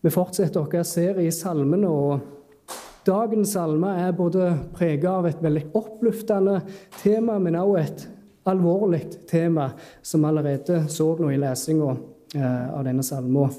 Vi fortsetter vår serie i salmene, og dagens salme er både preget av et veldig oppløftende tema, men også et alvorlig tema, som vi allerede så nå i lesinga eh, av denne salmen.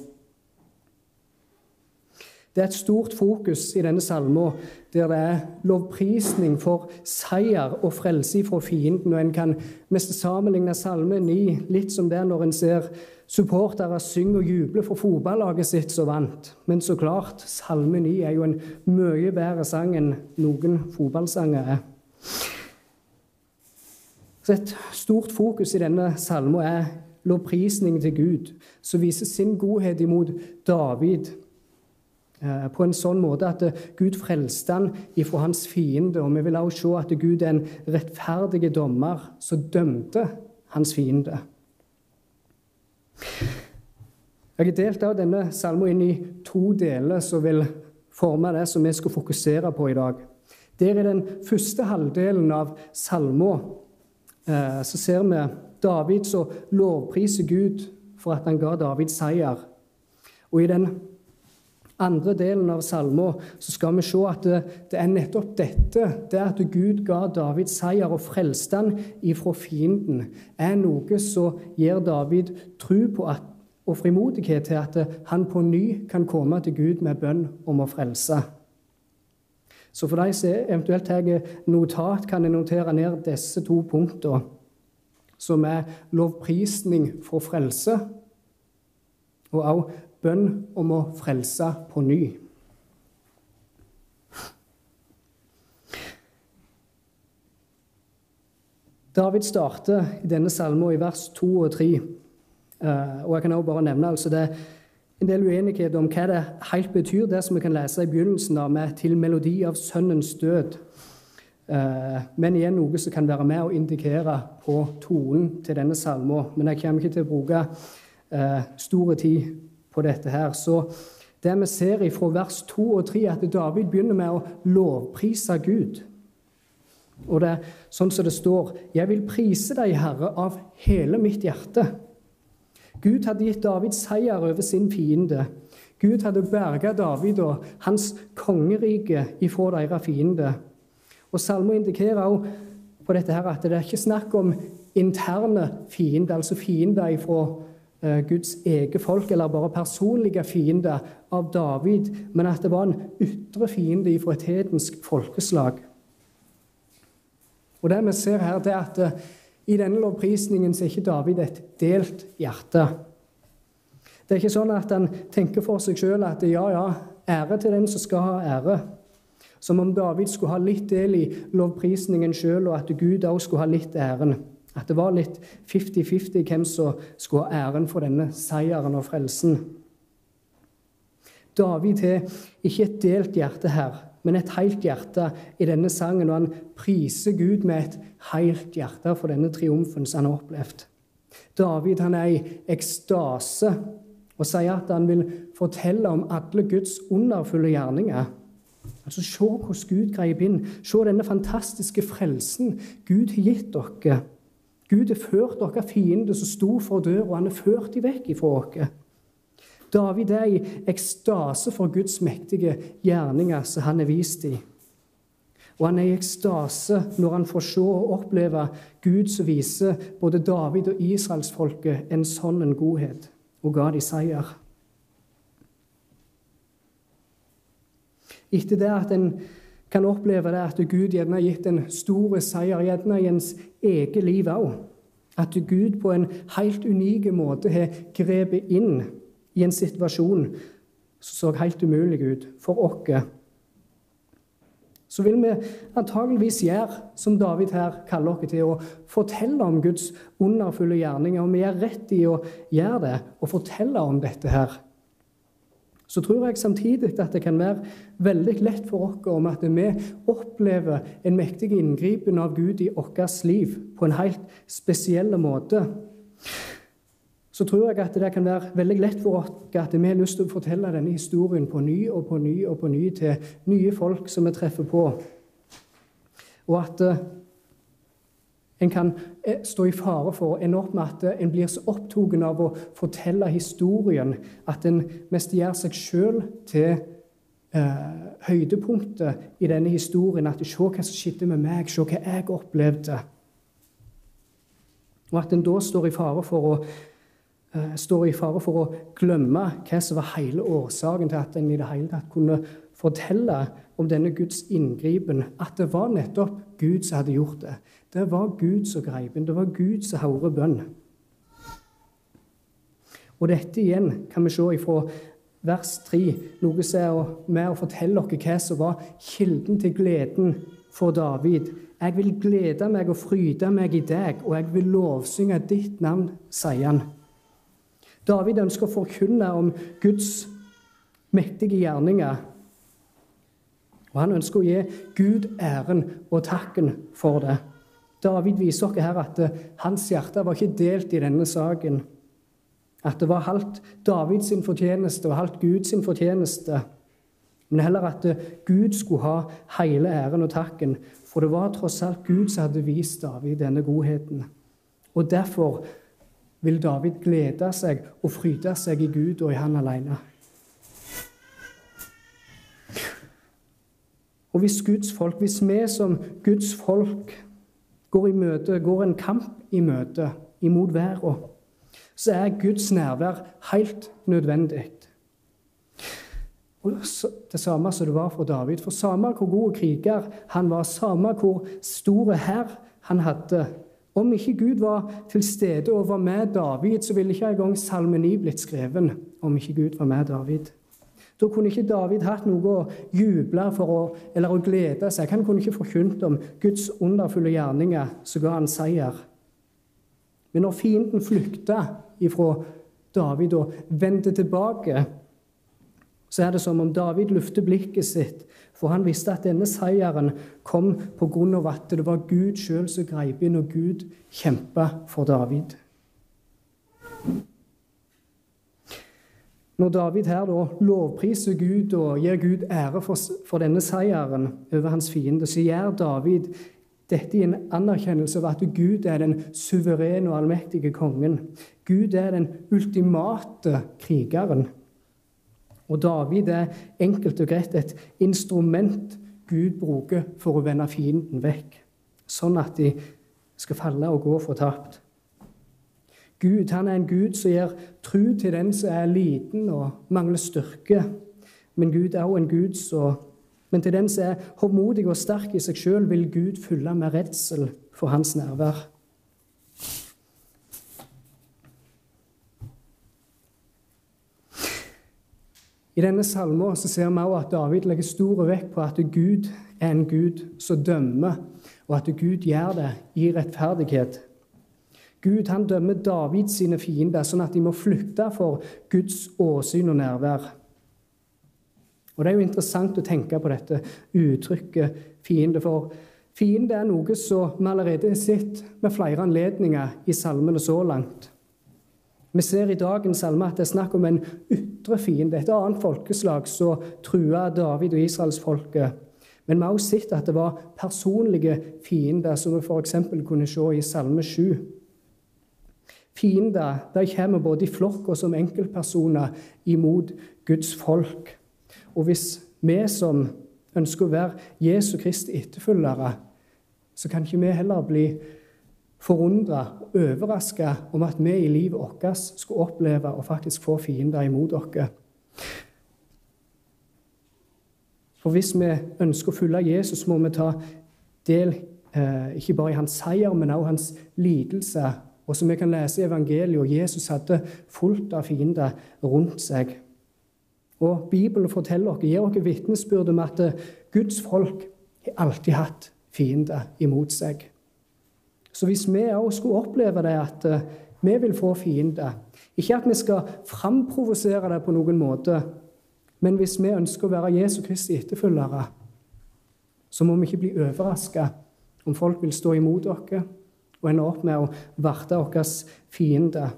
Det er et stort fokus i denne salmen der det er lovprisning for seier og frelse fra fienden. Og En kan mest sammenligne salmen 9 litt som det når en ser supportere synger og jubler for fotballaget sitt som vant. Men så klart, salme 9 er jo en mye bedre sang enn noen fotballsanger er. Så Et stort fokus i denne salmen er lovprisning til Gud, som viser sin godhet imot David Eh, på en sånn måte at eh, Gud frelste han ifra hans fiende. Og vi vil også se at Gud er en rettferdig dommer som dømte hans fiende. Jeg har delt denne salmen inn i to deler som vil forme det som vi skal fokusere på i dag. Der i den første halvdelen av salmen eh, så ser vi David som lovpriser Gud for at han ga David seier. Og i den andre delen av salmen så skal vi se at det, det, er nettopp dette, det at Gud ga David seier og frelste han ifra fienden, er noe som gir David tro på at, og frimodighet til at han på ny kan komme til Gud med bønn om å frelse. Så for de som eventuelt tar notat, kan jeg notere ned disse to punktene, som er lovprisning for frelse, og også bønn om å frelse på ny. David starter i denne salmen i vers 2 og 3. Eh, og jeg kan også bare nevne altså det en del uenighet om hva det helt betyr, det som vi kan lese i begynnelsen av med 'til melodi av sønnens død'. Eh, men igjen noe som kan være med å indikere på tonen til denne salmen. Men jeg kommer ikke til å bruke eh, store tid på dette her. Så det vi ser fra vers 2 og 3, at David begynner med å lovprise Gud. Og det er sånn som det står Jeg vil prise deg, Herre, av hele mitt hjerte. Gud hadde gitt David seier over sin fiende. Gud hadde berga David og hans kongerike ifra deres fiende. Og Salmen indikerer også på dette her at det er ikke snakk om interne fiender, altså fiender ifra Guds eget folk, eller bare personlige fiender av David, men at det var en ytre fiende fra et hedensk folkeslag. Og Det vi ser her, det er at eh, i denne lovprisningen så er ikke David et delt hjerte. Det er ikke sånn at han tenker for seg sjøl at ja, ja, ære til den som skal ha ære. Som om David skulle ha litt del i lovprisningen sjøl, og at Gud òg skulle ha litt æren. At det var litt 50-50 hvem som skulle ha æren for denne seieren og frelsen. David har ikke et delt hjerte her, men et helt hjerte i denne sangen, og han priser Gud med et helt hjerte for denne triumfen som han har opplevd. David han er i ekstase og sier at han vil fortelle om alle Guds underfulle gjerninger. Altså, Se hvordan Gud grep inn. Se denne fantastiske frelsen Gud har gitt dere. Gud har ført dere fiender som sto for døra, og han har ført dem vekk ifra dere. David er i ekstase for Guds mektige gjerninger som han har vist dem. Og han er i ekstase når han får se og oppleve Gud som viser både David og israelsfolket en sånn en godhet, og ga de seier. Etter det at en kan oppleve det at Gud gjerne har gitt en stor seier, gjerne i ens eget liv òg. At Gud på en helt unik måte har grepet inn i en situasjon som så helt umulig ut for oss. Så vil vi antageligvis gjøre som David her kaller oss til, å fortelle om Guds underfulle gjerninger. Og vi er rett i å gjøre det og fortelle om dette her så tror jeg samtidig at det kan være veldig lett for oss om at vi opplever en mektig inngripen av Gud i vårt liv på en helt spesiell måte. Så tror jeg at det kan være veldig lett for oss at vi har lyst til å fortelle denne historien på ny og på ny og på ny til nye folk som vi treffer på. Og at En kan eh, stå i fare for å ende opp med at en blir så opptatt av å fortelle historien at en mest gjør seg sjøl til eh, høydepunktet i denne historien. At se hva som skjedde med meg, se hva jeg opplevde. Og at en da står i fare for å eh, står i fare for å glemme hva som var hele årsaken til at en i det hele tatt kunne fortelle om denne Guds inngripen, at det var nettopp Gud som hadde gjort det. Det var Gud som greip inn. Det var Gud som hørte bønn. Og dette igjen kan vi se ifra vers 3, noe som er med å fortelle oss hva som var kilden til gleden for David. Jeg vil glede meg og fryde meg i deg, og jeg vil lovsynge ditt navn, sier han. David ønsker å forkynne om Guds mektige gjerninger og Han ønsker å gi Gud æren og takken for det. David viser oss her at hans hjerte var ikke delt i denne saken. At det var halvt Davids fortjeneste og halvt Guds fortjeneste. Men heller at Gud skulle ha hele æren og takken. For det var tross alt Gud som hadde vist David denne godheten. Og derfor vil David glede seg og fryde seg i Gud og i Han alene. Og hvis Guds folk, hvis vi som Guds folk går i møte, går en kamp i møte imot verden, så er Guds nærvær helt nødvendig. Og Det samme som det var for David. For samme hvor god kriger han var, samme hvor store hær han hadde Om ikke Gud var til stede og var med David, så ville ikke engang Salme 9 blitt skreven om ikke Gud var med David. Da kunne ikke David hatt noe å juble for å, eller å glede seg. Han kunne ikke forkynt om Guds underfulle gjerninger som ga han seier. Men når fienden flykta ifra David og vendte tilbake, så er det som om David lufter blikket sitt, for han visste at denne seieren kom av at det var Gud sjøl som greip inn, og Gud kjempa for David. Når David her da lovpriser Gud og gir Gud ære for, for denne seieren over hans fiende, så gjør David dette i en anerkjennelse av at Gud er den suverene og allmektige kongen. Gud er den ultimate krigeren. Og David er enkelt og greit et instrument Gud bruker for å vende fienden vekk, sånn at de skal falle og gå fortapt. Gud han er en Gud som gir tru til den som er liten og mangler styrke. Men Gud er også en Gud som Men til den som er håndmodig og sterk i seg sjøl, vil Gud fylle med redsel for hans nærvær. I denne salmen ser vi også at David legger stor vekt på at Gud er en Gud som dømmer, og at Gud gjør det i rettferdighet. Gud han dømmer Davids sine fiender, sånn at de må flykte for Guds åsyn og nærvær. Og Det er jo interessant å tenke på dette uttrykket 'fiende'. For fiende er noe som vi allerede har sett med flere anledninger i salmene så langt. Vi ser i dagens salme at det er snakk om en ytre fiende, et annet folkeslag som trua David og israelsfolket. Men vi har også sett at det var personlige fiender, som vi f.eks. kunne se i Salme 7. Fiender de kommer både i flokk og som enkeltpersoner imot Guds folk. Og hvis vi som ønsker å være Jesu Kristi etterfølgere, så kan ikke vi heller bli forundra og overraska om at vi i livet vårt skal oppleve å faktisk få fiender imot oss. For hvis vi ønsker å følge Jesus, må vi ta del eh, ikke bare i hans seier, men også hans lidelse og som vi kan lese i evangeliet, Jesus hadde fullt av fiender rundt seg. Og Bibelen forteller oss, gir oss vitnesbyrd om at Guds folk har alltid hatt fiender imot seg. Så hvis vi òg skulle oppleve det at eh, vi vil få fiender Ikke at vi skal framprovosere det på noen måte, men hvis vi ønsker å være Jesu Kristi etterfølgere, så må vi ikke bli overraska om folk vil stå imot oss og ender opp med å verte vår fiende.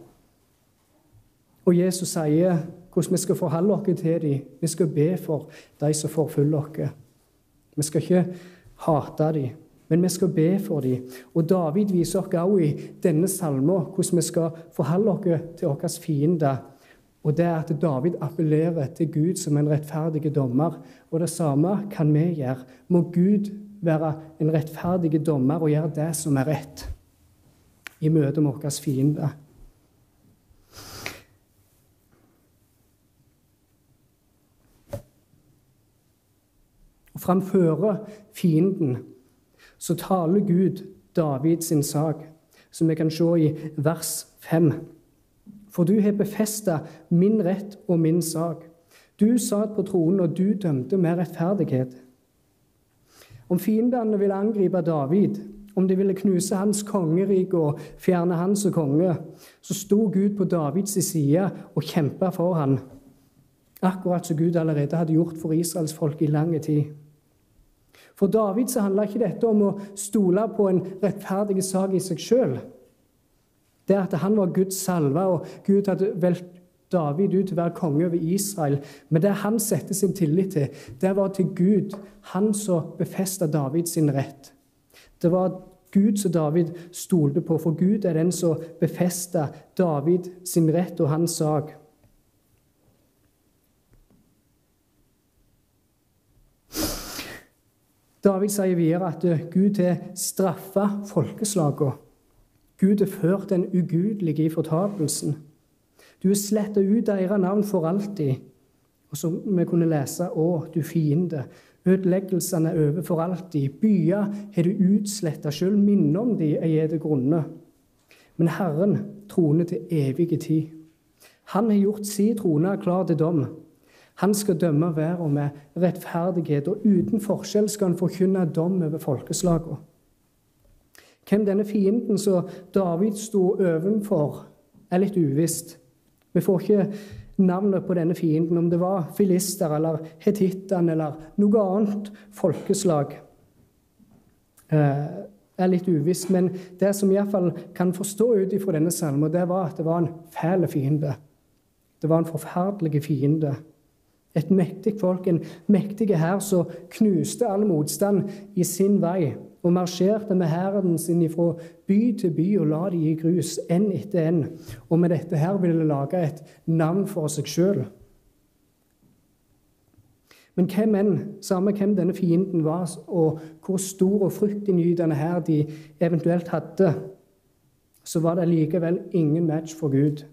Og Jesus sier hvordan vi skal forholde oss til dem. Vi skal be for de som forfølger oss. Vi skal ikke hate dem, Men vi skal be for dem. Og David viser oss også i denne salmen hvordan vi skal forholde oss til vår fiende. Og det er at David appellerer til Gud som en rettferdig dommer. Og det samme kan vi gjøre. Må Gud være en rettferdig dommer og gjøre det som er rett i møte med våre fiender. Og framfører fienden så taler Gud David sin sak, som vi kan se i vers 5. For du har befesta min rett og min sak. Du satt på tronen, og du dømte med rettferdighet. Om fiendene ville angripe David, om de ville knuse hans kongerike og fjerne han som konge, så sto Gud på Davids side og kjempa for han, akkurat som Gud allerede hadde gjort for Israels folk i lang tid. For David så handla ikke dette om å stole på en rettferdig sak i seg sjøl. Det at han var Guds salve, og Gud hadde valgt David ut til å være konge over Israel. Men det han satte sin tillit til, det var til Gud, han som befesta Davids rett. Det var Gud som David stolte på, for Gud er den som befester David sin rett og hans sak. David sier videre at Gud har straffa folkeslagene. Gud har ført den ugudelige i fortapelsen. Du har sletta ut deres navn for alltid. Og som vi kunne lese, å, du fiende, ødeleggelsene er over for alltid. Byer har du utsletta, sjøl minnet om de er gitt grunne. Men Herren troner til evige tid. Han har gjort si trone klar til dom. Han skal dømme verden med rettferdighet, og uten forskjell skal han forkynne dom over folkeslagene. Hvem denne fienden som David sto ovenfor, er litt uvisst. Vi får ikke navnet på denne fienden, om det var filister eller hetittene eller noe annet folkeslag. Eh, er litt uvisst, men det som iallfall kan forstå ut ifra denne salmen, det var at det var en fæl fiende. Det var en forferdelig fiende. Et mektig folk, en mektig hær som knuste all motstand i sin vei og marsjerte med hæren sin fra by til by og la de i grus, én etter én. Og med dette her ville de lage et navn for seg sjøl. Men hvem enn, samme hvem denne fienden var, og hvor stor og fryktinngytende hær de eventuelt hadde, så var det likevel ingen match for Gud,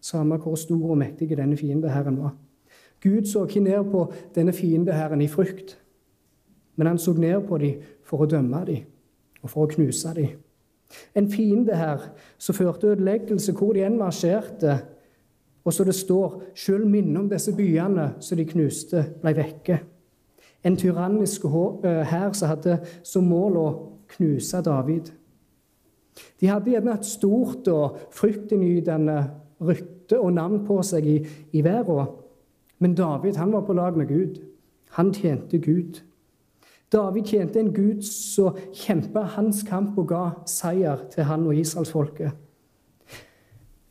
samme hvor stor og mektig denne fiendeherren var. Gud så ikke ned på denne fiendeherren i frykt, men han så ned på dem for å dømme dem og for å knuse dem. En fiende her som førte ødeleggelse hvor de enn marsjerte, og så det står, sjøl minnet om disse byene som de knuste, ble vekke. En tyrannisk hær som hadde som mål å knuse David. De hadde gjerne et stort og fryktinngytende rykte og navn på seg i, i verden. Men David han var på lag med Gud. Han tjente Gud. David tjente en Gud som kjempa hans kamp og ga seier til han og israelsfolket.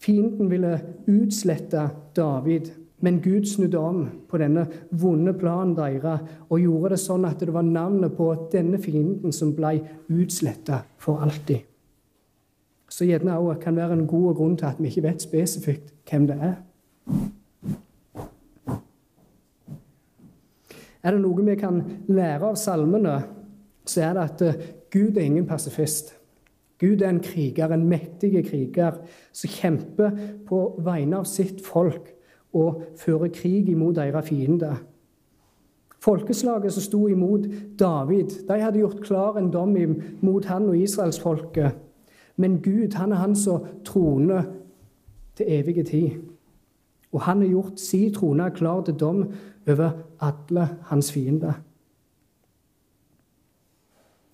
Fienden ville utslette David, men Gud snudde om på denne vonde planen deres og gjorde det sånn at det var navnet på denne fienden som ble utsletta for alltid. Så gjerne òg kan være en god grunn til at vi ikke vet spesifikt hvem det er. Er det noe vi kan lære av salmene, så er det at eh, Gud er ingen pasifist. Gud er en kriger, en mektig kriger, som kjemper på vegne av sitt folk og fører krig imot deres fiender. Folkeslaget som sto imot David, de hadde gjort klar en dom mot han og israelsfolket. Men Gud han er han som troner til evige tid. Og han har gjort sin trone klar til dom over alle hans fiender.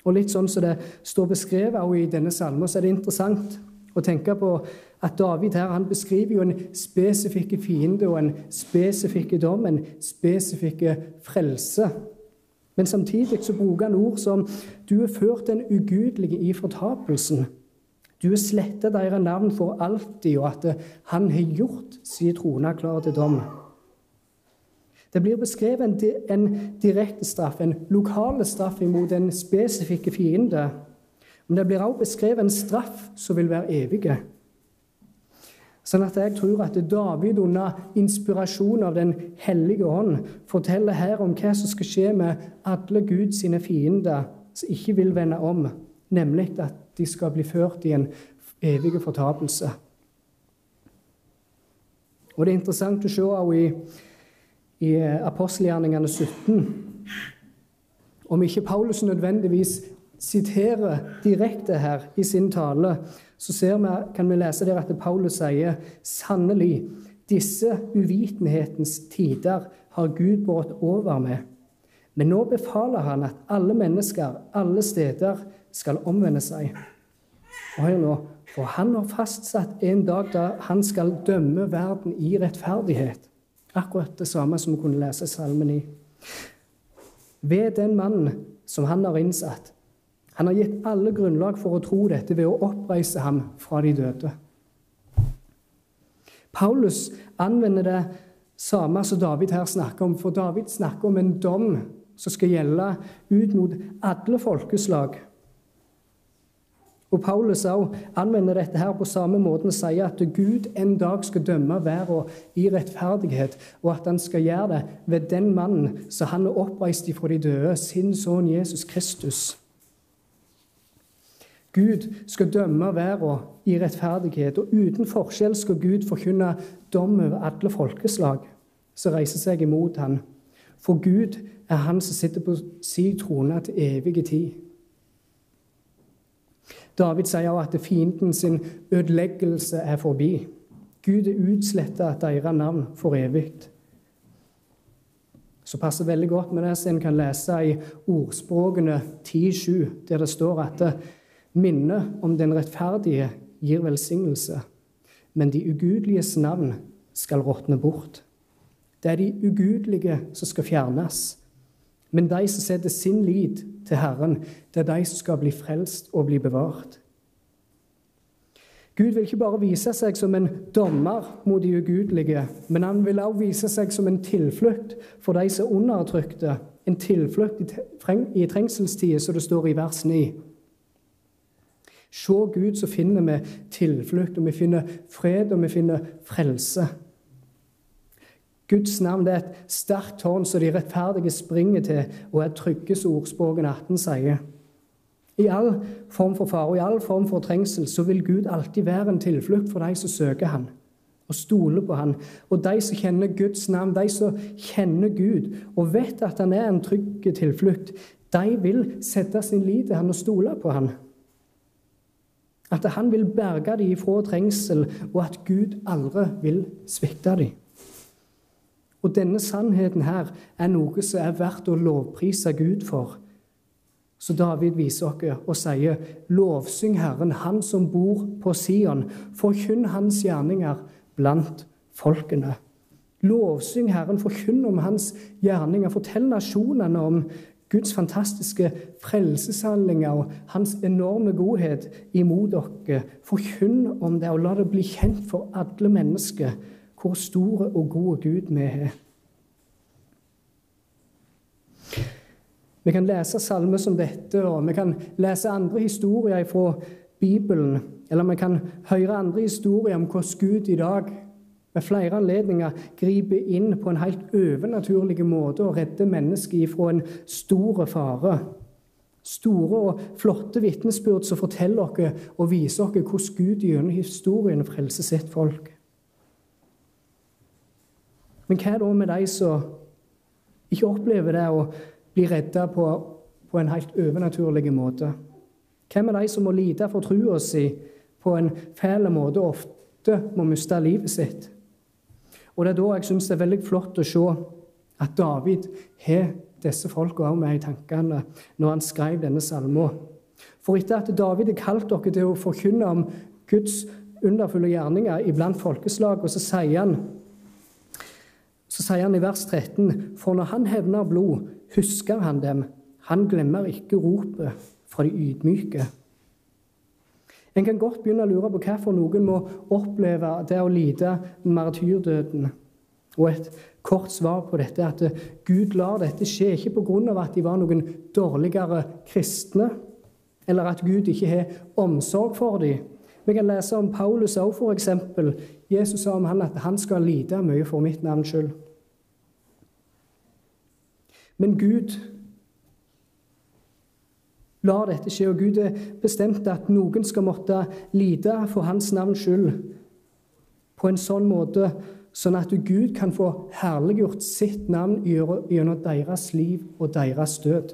Og litt sånn som det står beskrevet i denne salmen, så er det interessant å tenke på at David her han beskriver jo en spesifikk fiende og en spesifikk dom, en spesifikk frelse. Men samtidig så bruker han ord som 'du er ført den ugudelige i fortapelsen'. Du har sletta deres navn for alltid, og at han har gjort sin trone klar til dom. Det blir beskrevet en, en direkte straff, en lokal straff imot en spesifikke fiende. Men det blir også beskrevet en straff som vil være evige. Sånn at jeg tror at David under inspirasjon av Den hellige ånd forteller her om hva som skal skje med alle Guds sine fiender som ikke vil vende om, nemlig at de skal bli ført i en evig fortapelse. Og Det er interessant å se også i, i apostelgjerningene 17 om ikke Paulus nødvendigvis siterer direkte her i sin tale, så vi, kan vi lese der at Paulus sier sannelig, disse uvitenhetens tider har Gud båret over med. Men nå befaler han at alle mennesker, alle steder, skal omvende seg. Og hør nå, for han har fastsatt en dag da han skal dømme verden i rettferdighet. Akkurat det samme som vi kunne lese salmen i. Ved den mannen som han har innsatt, han har gitt alle grunnlag for å tro dette ved å oppreise ham fra de døde. Paulus anvender det samme som David her snakker om, for David snakker om en dom som skal gjelde ut mot alle folkeslag. Og Paulus anvender dette her på samme måte og sier at Gud en dag skal dømme verden i rettferdighet, og at han skal gjøre det ved den mannen som han er oppreist ifra de døde, sin sønn Jesus Kristus. Gud skal dømme verden i rettferdighet, og uten forskjell skal Gud forkynne dom over alle folkeslag som reiser seg imot ham. For Gud er Han som sitter på sin trone til evige tid. David sier også at fienden sin ødeleggelse er forbi. Gud er utsletta deres navn for evig. Så passer veldig godt med det som en kan lese i ordspråkene 10.7, der det står at Minnet om den rettferdige gir velsignelse, men de ugudeliges navn skal råtne bort. Det er de ugudelige som skal fjernes. Men de som setter sin lit til Herren, det er de som skal bli frelst og bli bevart. Gud vil ikke bare vise seg som en dommer mot de ugudelige, men han vil også vise seg som en tilflukt for de som er undertrykte. En tilflukt i trengselstider, som det står i vers 9. Se Gud, så finner vi tilflukt, og vi finner fred, og vi finner frelse. Guds navn er et sterkt tårn som de rettferdige springer til, og er trygge, som ordspråken 18 sier. I all form for fare og i all form for trengsel så vil Gud alltid være en tilflukt for de som søker Han og stoler på Han. Og de som kjenner Guds navn, de som kjenner Gud og vet at Han er en trygg tilflukt, de vil sette sin lit til Han og stole på Han. At han vil berge dem ifra trengsel, og at Gud aldri vil svikte dem. Og denne sannheten her er noe som er verdt å lovprise Gud for. Så David viser oss og sier, 'Lovsyng Herren, Han som bor på Sion. Forkynn Hans gjerninger blant folkene.' Lovsyng Herren, forkynn om Hans gjerninger. Fortell nasjonene om Guds fantastiske frelseshandlinger og hans enorme godhet imot dere. Forkynn om det, og la det bli kjent for alle mennesker hvor store og gode Gud vi er. Vi kan lese salmer som dette, og vi kan lese andre historier fra Bibelen. Eller vi kan høre andre historier om hvordan Gud i dag ved flere anledninger griper inn på en helt overnaturlig måte og redder mennesket ifra en stor fare. Store og flotte vitnesbyrd som forteller oss og viser oss hvordan Gud gjennom historien frelser sitt folk. Men hva er da med de som ikke opplever det å bli redda på, på en helt overnaturlig måte? Hvem er de som må lide for trua si på en fæl måte og ofte må miste livet sitt? Og Det er da jeg syns det er veldig flott å se at David har disse folka òg med i tankene når han skrev denne salmen. For etter at David har kalt dere til å forkynne om Guds underfulle gjerninger iblant folkeslag, og så sier han så sier han i vers 13.: For når han hevner blod, husker han dem. Han glemmer ikke ropet fra de ydmyke. En kan godt begynne å lure på hvorfor noen må oppleve det å lide martyrdøden. Og et kort svar på dette er at Gud lar dette skje ikke pga. at de var noen dårligere kristne, eller at Gud ikke har omsorg for dem. Vi kan lese om Paulus òg, f.eks. Jesus sa om han at han skal lide mye for mitt navns skyld. Men Gud lar dette skje, og Gud er bestemt at noen skal måtte lide for hans navns skyld på en sånn måte sånn at Gud kan få herliggjort sitt navn gjennom deres liv og deres død.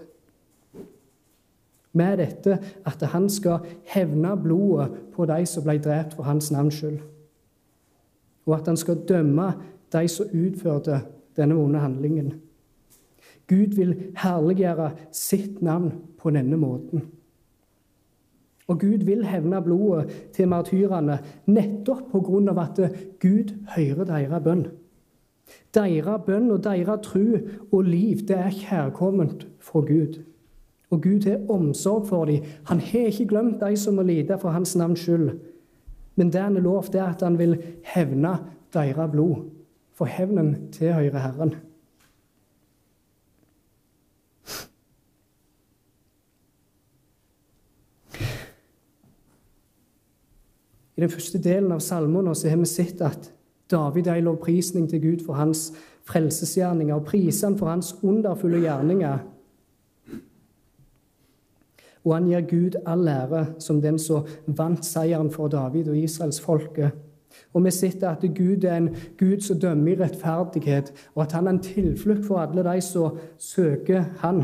Med dette at han skal hevne blodet på de som ble drept for hans navns skyld. Og at han skal dømme de som utførte denne vonde handlingen. Gud vil herliggjøre sitt navn på denne måten. Og Gud vil hevne blodet til martyrene nettopp av at Gud hører deres bønn. Deres bønn og deres tro og liv det er kjærkomment fra Gud. Og Gud har omsorg for dem. Han har ikke glemt de som må lide for hans navns skyld. Men det han er lovt, er at han vil hevne deres blod. For hevnen tilhører Herren. I den første delen av salmene har vi sett at David er i lovprisning til Gud for hans frelsesgjerninger og priser for hans underfulle gjerninger. Og han gir Gud all ære som den som vant seieren for David og Israels folke. Og vi sitter at Gud er en Gud som dømmer i rettferdighet, og at han er en tilflukt for alle de som søker Han.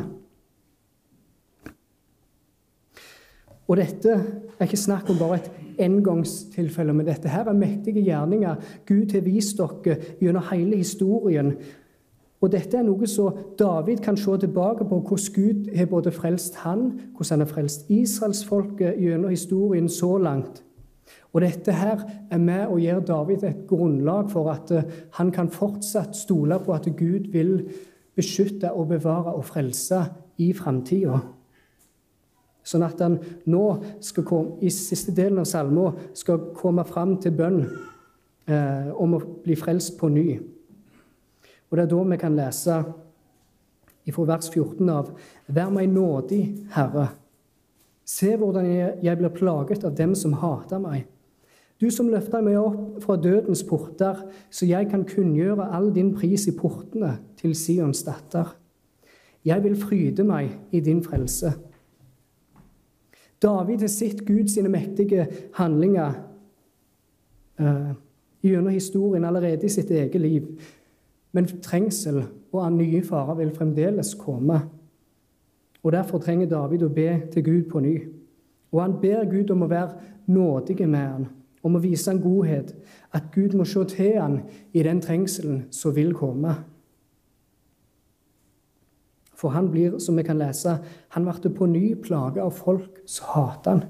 Og dette er ikke snakk om bare et engangstilfelle, men dette her er mektige gjerninger Gud har vist dere gjennom hele historien. Og dette er noe som David kan se tilbake på, hvordan Gud har både frelst han, hvordan han har frelst israelsfolket gjennom historien så langt. Og dette her er med å gjøre David et grunnlag for at eh, han kan fortsatt stole på at Gud vil beskytte og bevare og frelse i framtida. Sånn at han nå, komme, i siste delen av salmen, skal komme fram til bønn eh, om å bli frelst på ny. Og Det er da vi kan lese fra vers 14 av Vær meg nådig, Herre. Se hvordan jeg, blir plaget av dem som hater meg. Du som løfter meg opp fra dødens porter, så jeg kan kunngjøre all din pris i portene til Sions datter. Jeg vil fryde meg i din frelse. David har sett Guds mektige handlinger uh, gjennom historien allerede i sitt eget liv. Men trengsel og nye farer vil fremdeles komme. Og Derfor trenger David å be til Gud på ny. Og han ber Gud om å være nådig med han, om å vise han godhet, at Gud må se til han i den trengselen som vil komme. For han blir, som vi kan lese, han ble på ny plaga av folk som hater han.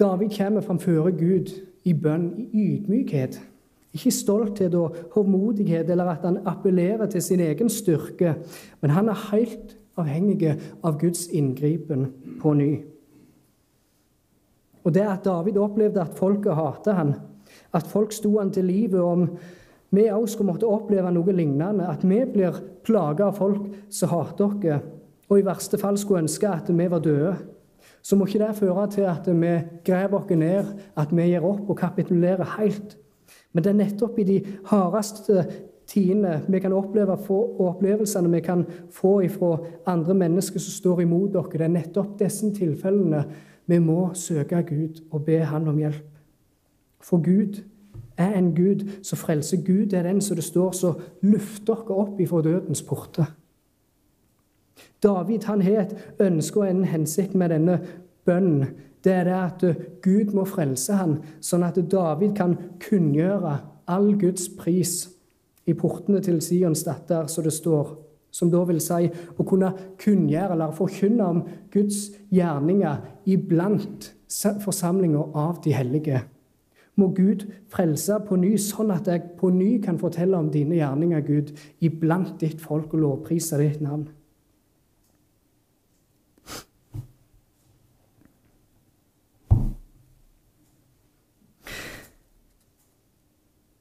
David kommer framfor Gud i bønn i ydmykhet. Ikke stolthet og hovmodighet eller at han appellerer til sin egen styrke, men han er helt avhengig av Guds inngripen på ny. Og det at David opplevde at folket hatet han, at folk sto han til livet om vi òg skulle måtte oppleve noe lignende. At vi blir plaga av folk som hater oss, og i verste fall skulle ønske at vi var døde. Så må ikke det føre til at vi graver oss ned, at vi gir opp og kapitulerer helt. Men det er nettopp i de hardeste tidene vi kan oppleve og opplevelsene vi kan få fra andre mennesker som står imot dere. Det er nettopp disse tilfellene vi må søke Gud og be Han om hjelp. For Gud er en Gud som frelser. Gud er den som det står så løfter dere opp ifra dødens porter. David han har et ønske og en hensikt med denne bønnen. Det er det at Gud må frelse han, sånn at David kan kunngjøre all Guds pris i portene til Sions datter, som det står. Som da vil si å kunne kunngjøre eller forkynne om Guds gjerninger iblant forsamlinga av de hellige må Gud frelse på ny, sånn at jeg på ny kan fortelle om dine gjerninger, Gud, iblant ditt folk og lovprise ditt navn.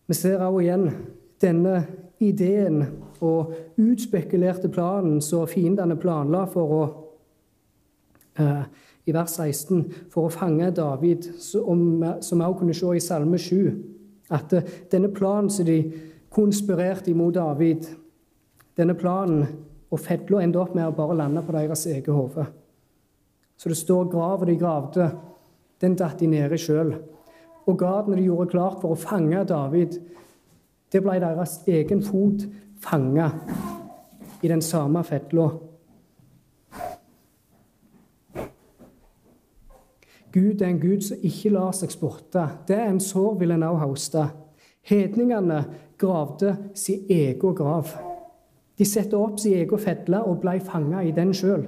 Vi ser også igjen denne ideen og utspekulerte planen som fiendene planla for å eh, i vers 16 for å fange David, som vi også kunne se i Salme 7. At eh, denne planen som de konspirerte imot David, denne planen og fedla endte opp med å bare lande på deres eget hode. Så det står 'grava de gravde', den datt de ned i sjøl. Og gardene de gjorde klart for å fange David, det ble deres egen fot fanga i den samme fedla. Gud er en Gud som ikke lar seg sporte. Det er en sår vil en òg hoste. Hedningene gravde sin egen grav. De satte opp sin egen fedle og ble fanga i den sjøl.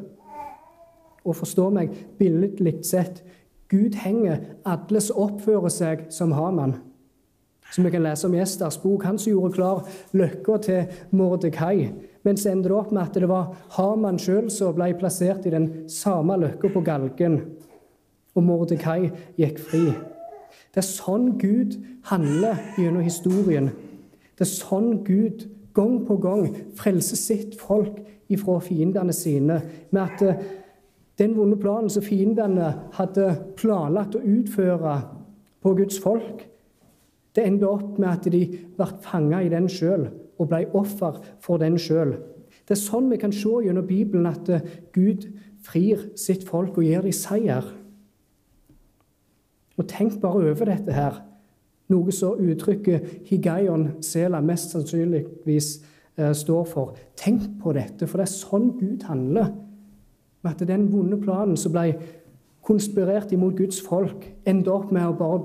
Og forstå meg, billedlig sett, Gud henger alle som oppfører seg som Haman. Som vi kan lese om i Esters bok. Han som gjorde klar løkka til Mordekai. Men så endte det opp med at det var Haman sjøl som ble plassert i den samme løkka på galgen. Og Mordekai gikk fri. Det er sånn Gud handler gjennom historien. Det er sånn Gud gang på gang frelser sitt folk ifra fiendene sine. Med at eh, den vonde planen som fiendene hadde planlagt å utføre på Guds folk, det endte opp med at de ble fanga i den sjøl og ble offer for den sjøl. Det er sånn vi kan se gjennom Bibelen at eh, Gud frir sitt folk og gir dem seier. Og tenk bare over dette her noe som uttrykket higaion sela mest sannsynligvis eh, står for. Tenk på dette, for det er sånn Gud handler. Med at den vonde planen som ble konspirert imot Guds folk, endte opp med å bare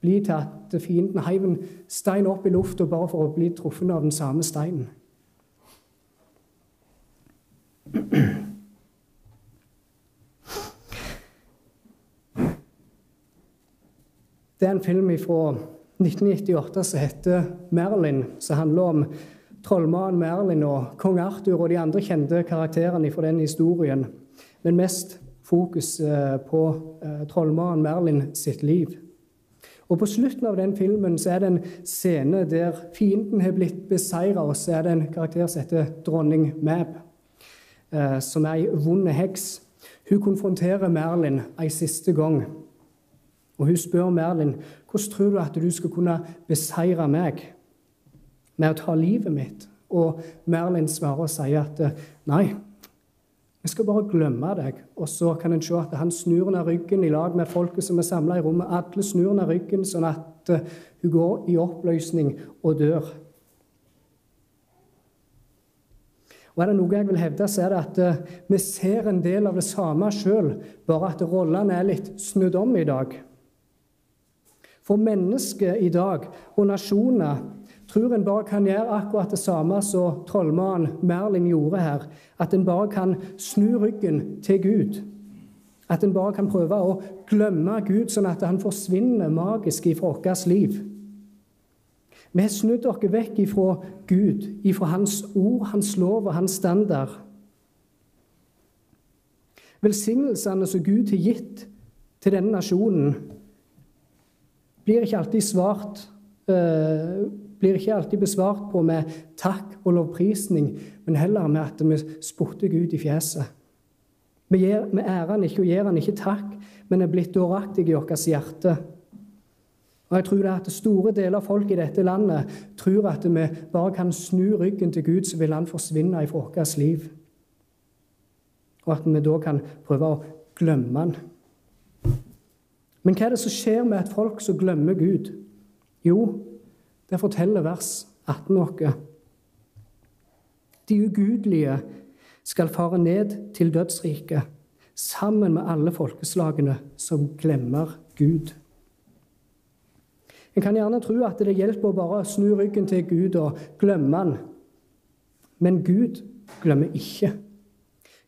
bli til at fienden heiv en stein opp i lufta bare for å bli truffet av den samme steinen. Det er en film fra 1998 som heter 'Merlin', som handler om trollmannen Merlin og kong Arthur og de andre kjente karakterene fra den historien. Men mest fokus eh, på eh, trollmannen Merlin sitt liv. Og På slutten av den filmen så er det en scene der fienden har blitt beseira, og så er det en karakter som heter dronning Mab, eh, som er ei vond heks. Hun konfronterer Merlin ei siste gang. Og hun spør Merlin hvordan tror du at du skal kunne beseire meg med å ta livet mitt. Og Merlin svarer og sier at nei, vi skal bare glemme deg. Og så kan en se at han snur ned ryggen i lag med folket som er samla i rommet. Alle snur ned ryggen sånn at eh, hun går i oppløsning og dør. Og er det noe jeg vil hevde, så er det at uh, vi ser en del av det samme sjøl, bare at rollene er litt snudd om i dag. For mennesket i dag og nasjoner tror en bare kan gjøre akkurat det samme som trollmannen Merlin gjorde her. At en bare kan snu ryggen til Gud. At en bare kan prøve å glemme Gud, sånn at han forsvinner magisk fra vårt liv. Vi har snudd oss vekk ifra Gud, ifra Hans ord, Hans lov og Hans standard. Velsignelsene som Gud har gitt til denne nasjonen, blir ikke alltid svart uh, blir ikke alltid besvart på med takk og lovprisning, men heller med at vi spotter Gud i fjeset. Vi, gir, vi ærer han ikke og gir han ikke takk, men er blitt dåraktige i vårt hjerte. Og jeg tror det at Store deler av folk i dette landet tror at vi bare kan snu ryggen til Gud, så vil han forsvinne fra vårt liv. Og at vi da kan prøve å glemme han. Men hva er det som skjer med et folk som glemmer Gud? Jo, det forteller vers 18 noe. De ugudelige skal fare ned til dødsriket sammen med alle folkeslagene som glemmer Gud. En kan gjerne tro at det hjelper å bare snu ryggen til Gud og glemme han. Men Gud glemmer ikke.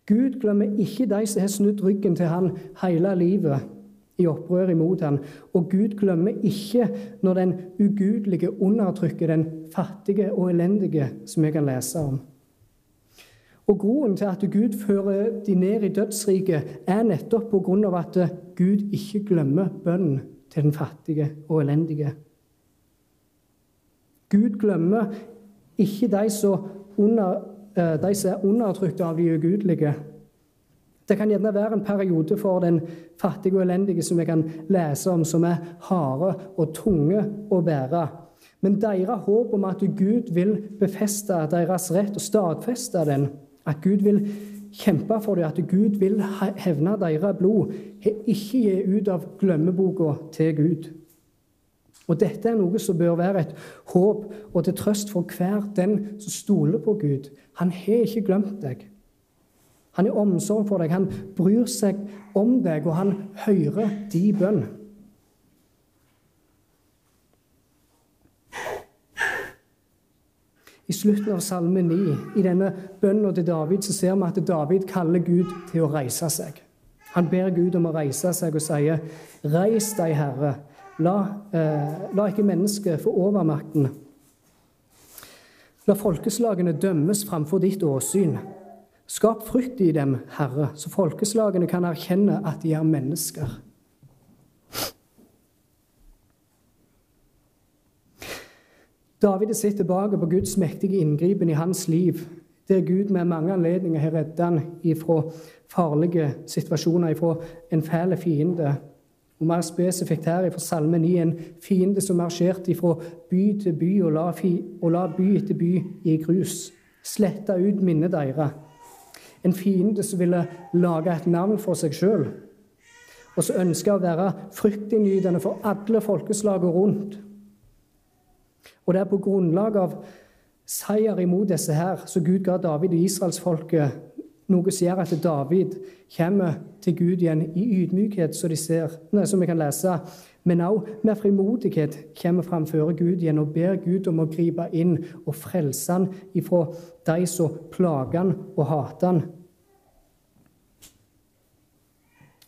Gud glemmer ikke de som har snudd ryggen til han hele livet i opprør imot ham. Og Gud glemmer ikke når den ugudelige undertrykker den fattige og elendige, som vi kan lese om. Og Grunnen til at Gud fører de ned i dødsriket, er nettopp på grunn av at Gud ikke glemmer bønnen til den fattige og elendige. Gud glemmer ikke de som, under, eh, de som er undertrykt av de ugudelige. Det kan gjerne være en periode for den fattige og elendige som vi kan lese om, som er harde og tunge å bære. Men deres håp om at Gud vil befeste deres rett og stadfeste den, at Gud vil kjempe for dem, at Gud vil hevne deres blod, har ikke gitt ut av glemmeboka til Gud. Og Dette er noe som bør være et håp og til trøst for hver den som stoler på Gud. Han har ikke glemt deg. Han har omsorg for deg, han bryr seg om deg, og han hører de bønn. I slutten av Salme 9, i denne bønnen til David, så ser vi at David kaller Gud til å reise seg. Han ber Gud om å reise seg og sier, 'Reis deg, Herre, La, eh, la ikke mennesket få overmakten. La folkeslagene dømmes framfor ditt åsyn. Skap frykt i dem, Herre, så folkeslagene kan erkjenne at de er mennesker. David sitter tilbake på Guds mektige inngripen i hans liv, der Gud med mange anledninger har reddet han ifra farlige situasjoner, ifra en fæl fiende. Og mer spesifikt her fra Salme 9 en fiende som marsjerte fra by til by og la by etter by i grus. Sletta ut minnet deres. En fiende som ville lage et navn for seg sjøl, og som ønska å være fryktinngytende for alle folkeslagene rundt. Og det er på grunnlag av seier imot disse her, så Gud ga David og israelsfolket noe som gjør at David kommer til Gud igjen i ydmykhet, som, de ser, nei, som vi kan lese, men også med frimodighet kommer framfor Gud igjen og ber Gud om å gripe inn og frelse han ifra de som plager han og hater han.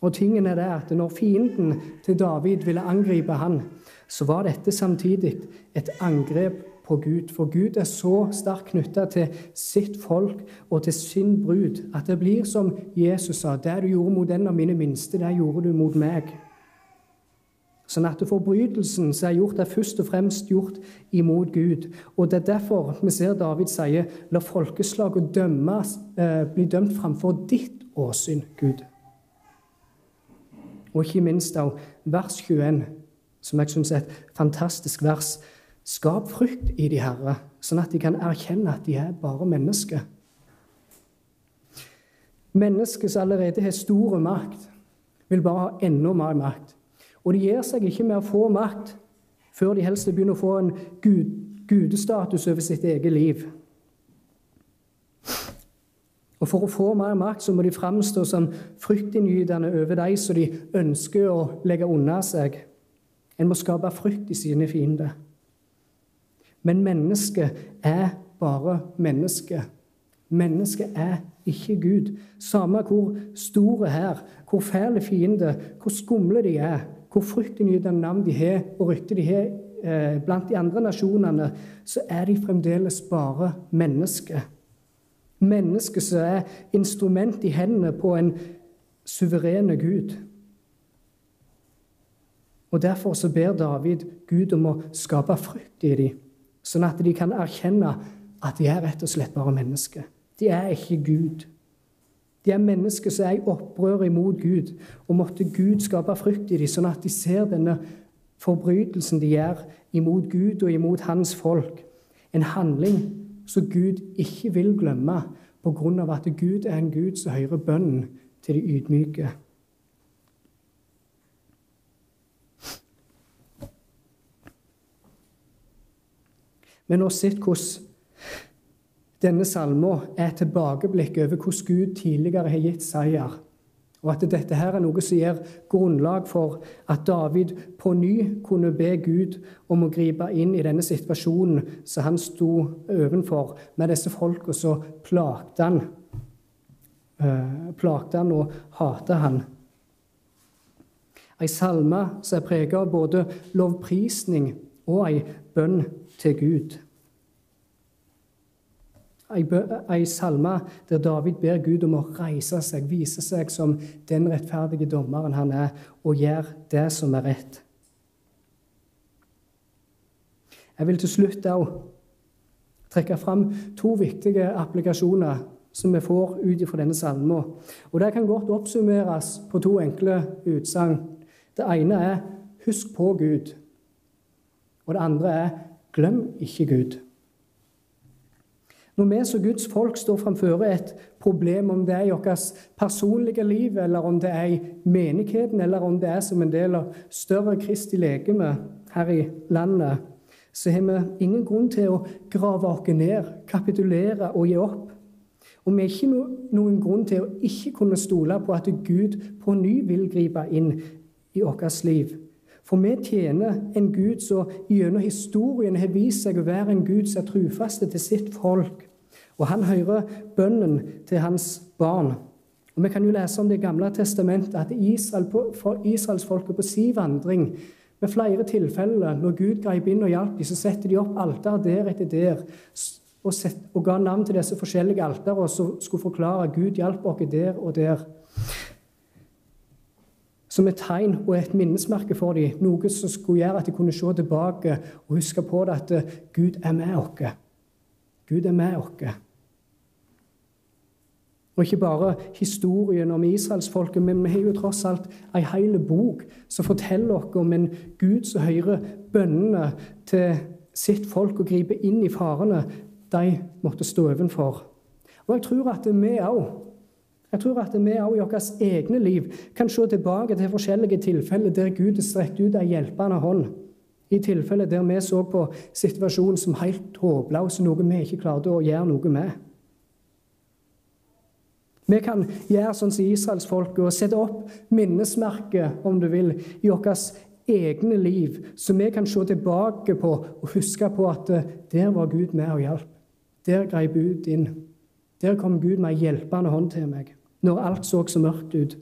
Og tingen er det at når fienden til David ville angripe han, så var dette samtidig et angrep på Gud. For Gud er så sterkt knytta til sitt folk og til sin brud at det blir som Jesus sa Det du gjorde mot den av mine minste, det gjorde du mot meg. Sånn at forbrytelsen som er gjort, er først og fremst gjort imot Gud. Og Det er derfor vi ser David sier la folkeslaget dømmes, eh, bli dømt framfor ditt åsyn, Gud. Og ikke minst av vers 21, som jeg syns er et fantastisk vers. Skap frykt i de Herre, sånn at de kan erkjenne at de er bare mennesker. Mennesker som allerede har stor makt, vil bare ha enda mer makt. Og de gir seg ikke med å få makt før de helst begynner å få en gud, gudestatus over sitt eget liv. Og For å få mer makt så må de framstå som fryktinngytende over de som de ønsker å legge unna seg. En må skape frykt i sine fiender. Men mennesket er bare menneske. Mennesket er ikke Gud. Samme hvor store her, hvor fæle fiender, hvor skumle de er, hvor fryktinngytende navn de har, og rykte de har eh, blant de andre nasjonene, så er de fremdeles bare mennesker. Mennesker som er instrument i hendene på en suverene Gud. Og Derfor så ber David Gud om å skape frykt i dem sånn at de kan erkjenne at de er rett og slett bare mennesker. De er ikke Gud. De er mennesker som er i opprør imot Gud, og måtte Gud skape frykt i dem, sånn at de ser denne forbrytelsen de gjør imot Gud og imot hans folk. En handling som Gud ikke vil glemme, av at Gud er en Gud som hører bønnen til de ydmyke. Men nå sett hvordan denne salmen er tilbakeblikk over hvordan Gud tidligere har gitt seier. Og at dette her er noe som gir grunnlag for at David på ny kunne be Gud om å gripe inn i denne situasjonen som han sto overfor med disse folka som plagte han, uh, plagte han og hatet han. Ei salme som er preget av både lovprisning og ei bønn til Gud. Ei salme der David ber Gud om å reise seg, vise seg som den rettferdige dommeren han er, og gjøre det som er rett. Jeg vil til slutt òg trekke fram to viktige applikasjoner som vi får ut fra denne salmen. Og Det kan godt oppsummeres på to enkle utsagn. Det ene er 'husk på Gud', og det andre er 'glem ikke Gud'. Når vi som Guds folk står framfor et problem, om det er i vårt personlige liv, eller om det er i menigheten, eller om det er som en del av større Kristi legeme her i landet, så har vi ingen grunn til å grave oss ned, kapitulere og gi opp. Og vi har ikke noen grunn til å ikke kunne stole på at Gud på ny vil gripe inn i vårt liv. For vi tjener en Gud som gjennom historien har vist seg å være en Gud som er trufaste til sitt folk. Og han hører bønnen til hans barn. Og Vi kan jo lese om Det gamle testamentet, at Israel for israelsfolket på si vandring med flere tilfeller, når Gud grep inn og hjalp dem, så setter de opp alter der etter der og, set, og ga navn til disse forskjellige alter, som skulle forklare at Gud hjalp oss der og der som et tegn og et minnesmerke for dem. Noe som skulle gjøre at de kunne se tilbake og huske på det at eh, Gud er med oss. Gud er med oss. Og ikke bare historien om israelsfolket, men vi har jo tross alt ei hel bok som forteller oss om en Gud som hører bønnene til sitt folk og griper inn i farene de måtte stå ovenfor. Og jeg tror at vi òg jeg tror at vi òg i vårt egne liv kan se tilbake til forskjellige tilfeller der Gud har strekt ut ei hjelpende hånd. I tilfeller der vi så på situasjonen som helt håpløs, noe vi ikke klarte å gjøre noe med. Vi kan gjøre sånn som israelsfolket og sette opp minnesmerker, om du vil, i vårt egne liv, så vi kan se tilbake på og huske på at eh, der var Gud med og hjalp. Der grep Gud inn. Der kom Gud med ei hjelpende hånd til meg når alt så så mørkt ut.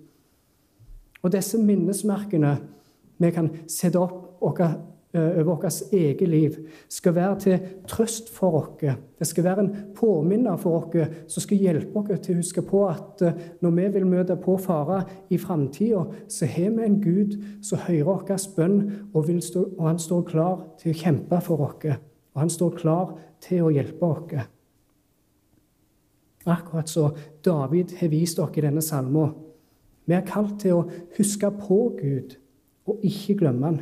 Og disse minnesmerkene vi kan sette opp eh, over vårt eget liv, skal være til trøst for oss. Det skal være en påminner for oss som skal hjelpe oss til å huske på at eh, når vi vil møte på fare i framtida, så har vi en Gud som hører vår bønn, og, stå, og han står klar til å kjempe for oss. Og han står klar til å hjelpe oss. Akkurat så David har vist dere i denne salmen. Vi er kalt til å huske på Gud og ikke glemme Han.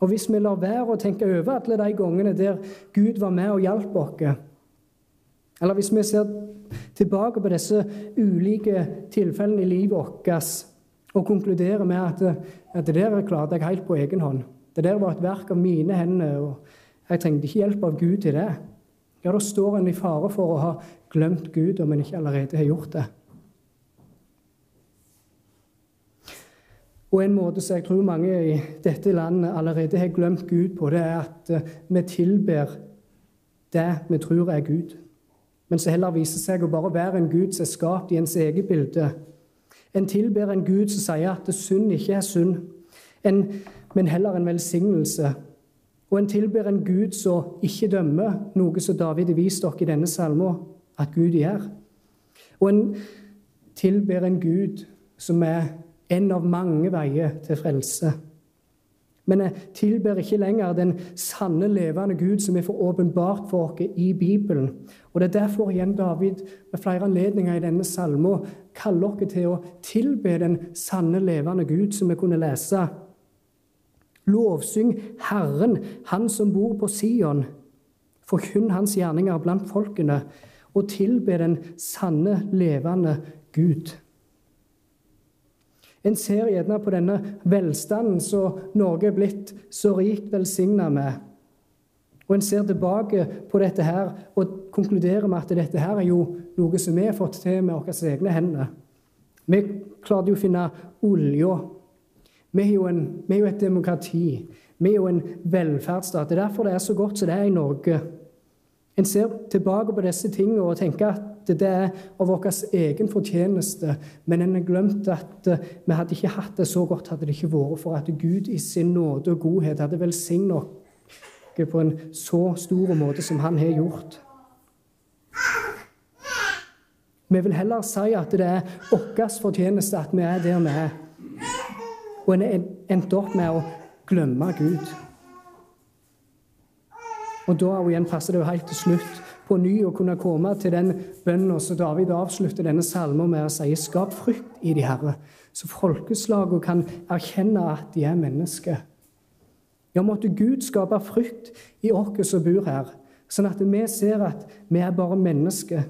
Og hvis vi lar være å tenke over alle de gangene der Gud var med og hjalp oss, eller hvis vi ser tilbake på disse ulike tilfellene i livet vårt og konkluderer med at, at det der klarte jeg helt på egen hånd Det der var et verk av mine hender, og jeg trengte ikke hjelp av Gud til det ja, da står en i fare for å ha glemt Gud om en ikke allerede har gjort det. Og En måte som jeg tror mange i dette landet allerede har glemt Gud på, det er at eh, vi tilber det vi tror er Gud, men som heller viser seg å bare være en Gud som er skapt i ens eget bilde. En tilber en Gud som sier at synd ikke er synd, en, men heller en velsignelse og en tilber en Gud som ikke dømmer, noe som David har vist dere i denne salmen at Gud gjør. Og en tilber en Gud som er en av mange veier til frelse. Men jeg tilber ikke lenger den sanne, levende Gud som er for åpenbart for oss i Bibelen. Og Det er derfor igjen David med flere anledninger i denne salmen kaller oss til å tilbe den sanne, levende Gud, som vi kunne lese Lovsyng Herren, Han som bor på Sion. Forkynn Hans gjerninger blant folkene, og tilbe den sanne, levende Gud. En ser gjerne på denne velstanden som Norge er blitt så rikt velsigna med. Og en ser tilbake på dette her og konkluderer med at dette her er jo noe som vi har fått til med våre egne hender. Vi klarte jo å finne olja vi er, en, vi er, jo et demokrati. Vi er jo en velferdsstat. Det er derfor det er så godt som det er i Norge. En ser tilbake på disse tingene og tenker at det er av vår egen fortjeneste. Men en har glemt at eh, vi hadde ikke hatt det så godt hadde det ikke vært for at Gud i sin nåde og godhet hadde velsignet oss på en så stor måte som han har gjort. Vi vil heller si at det er vår fortjeneste at vi er der vi er. Og en endte opp med å glemme Gud. Og da passer det jo helt til slutt på ny å kunne komme til den bønnen som David avslutter denne salmen med å si 'Skap frykt i de Herre', så folkeslagene kan erkjenne at de er mennesker. Ja, måtte Gud skape frykt i oss som bor her, sånn at vi ser at vi er bare mennesker.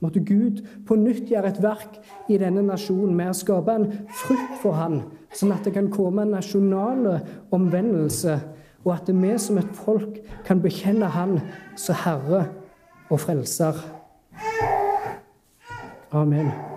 Måtte Gud på nytt gjøre et verk i denne nasjonen med å skape en frykt for Han, sånn at det kan komme en nasjonal omvendelse og at vi som et folk kan bekjenne Han som Herre og Frelser. Amen.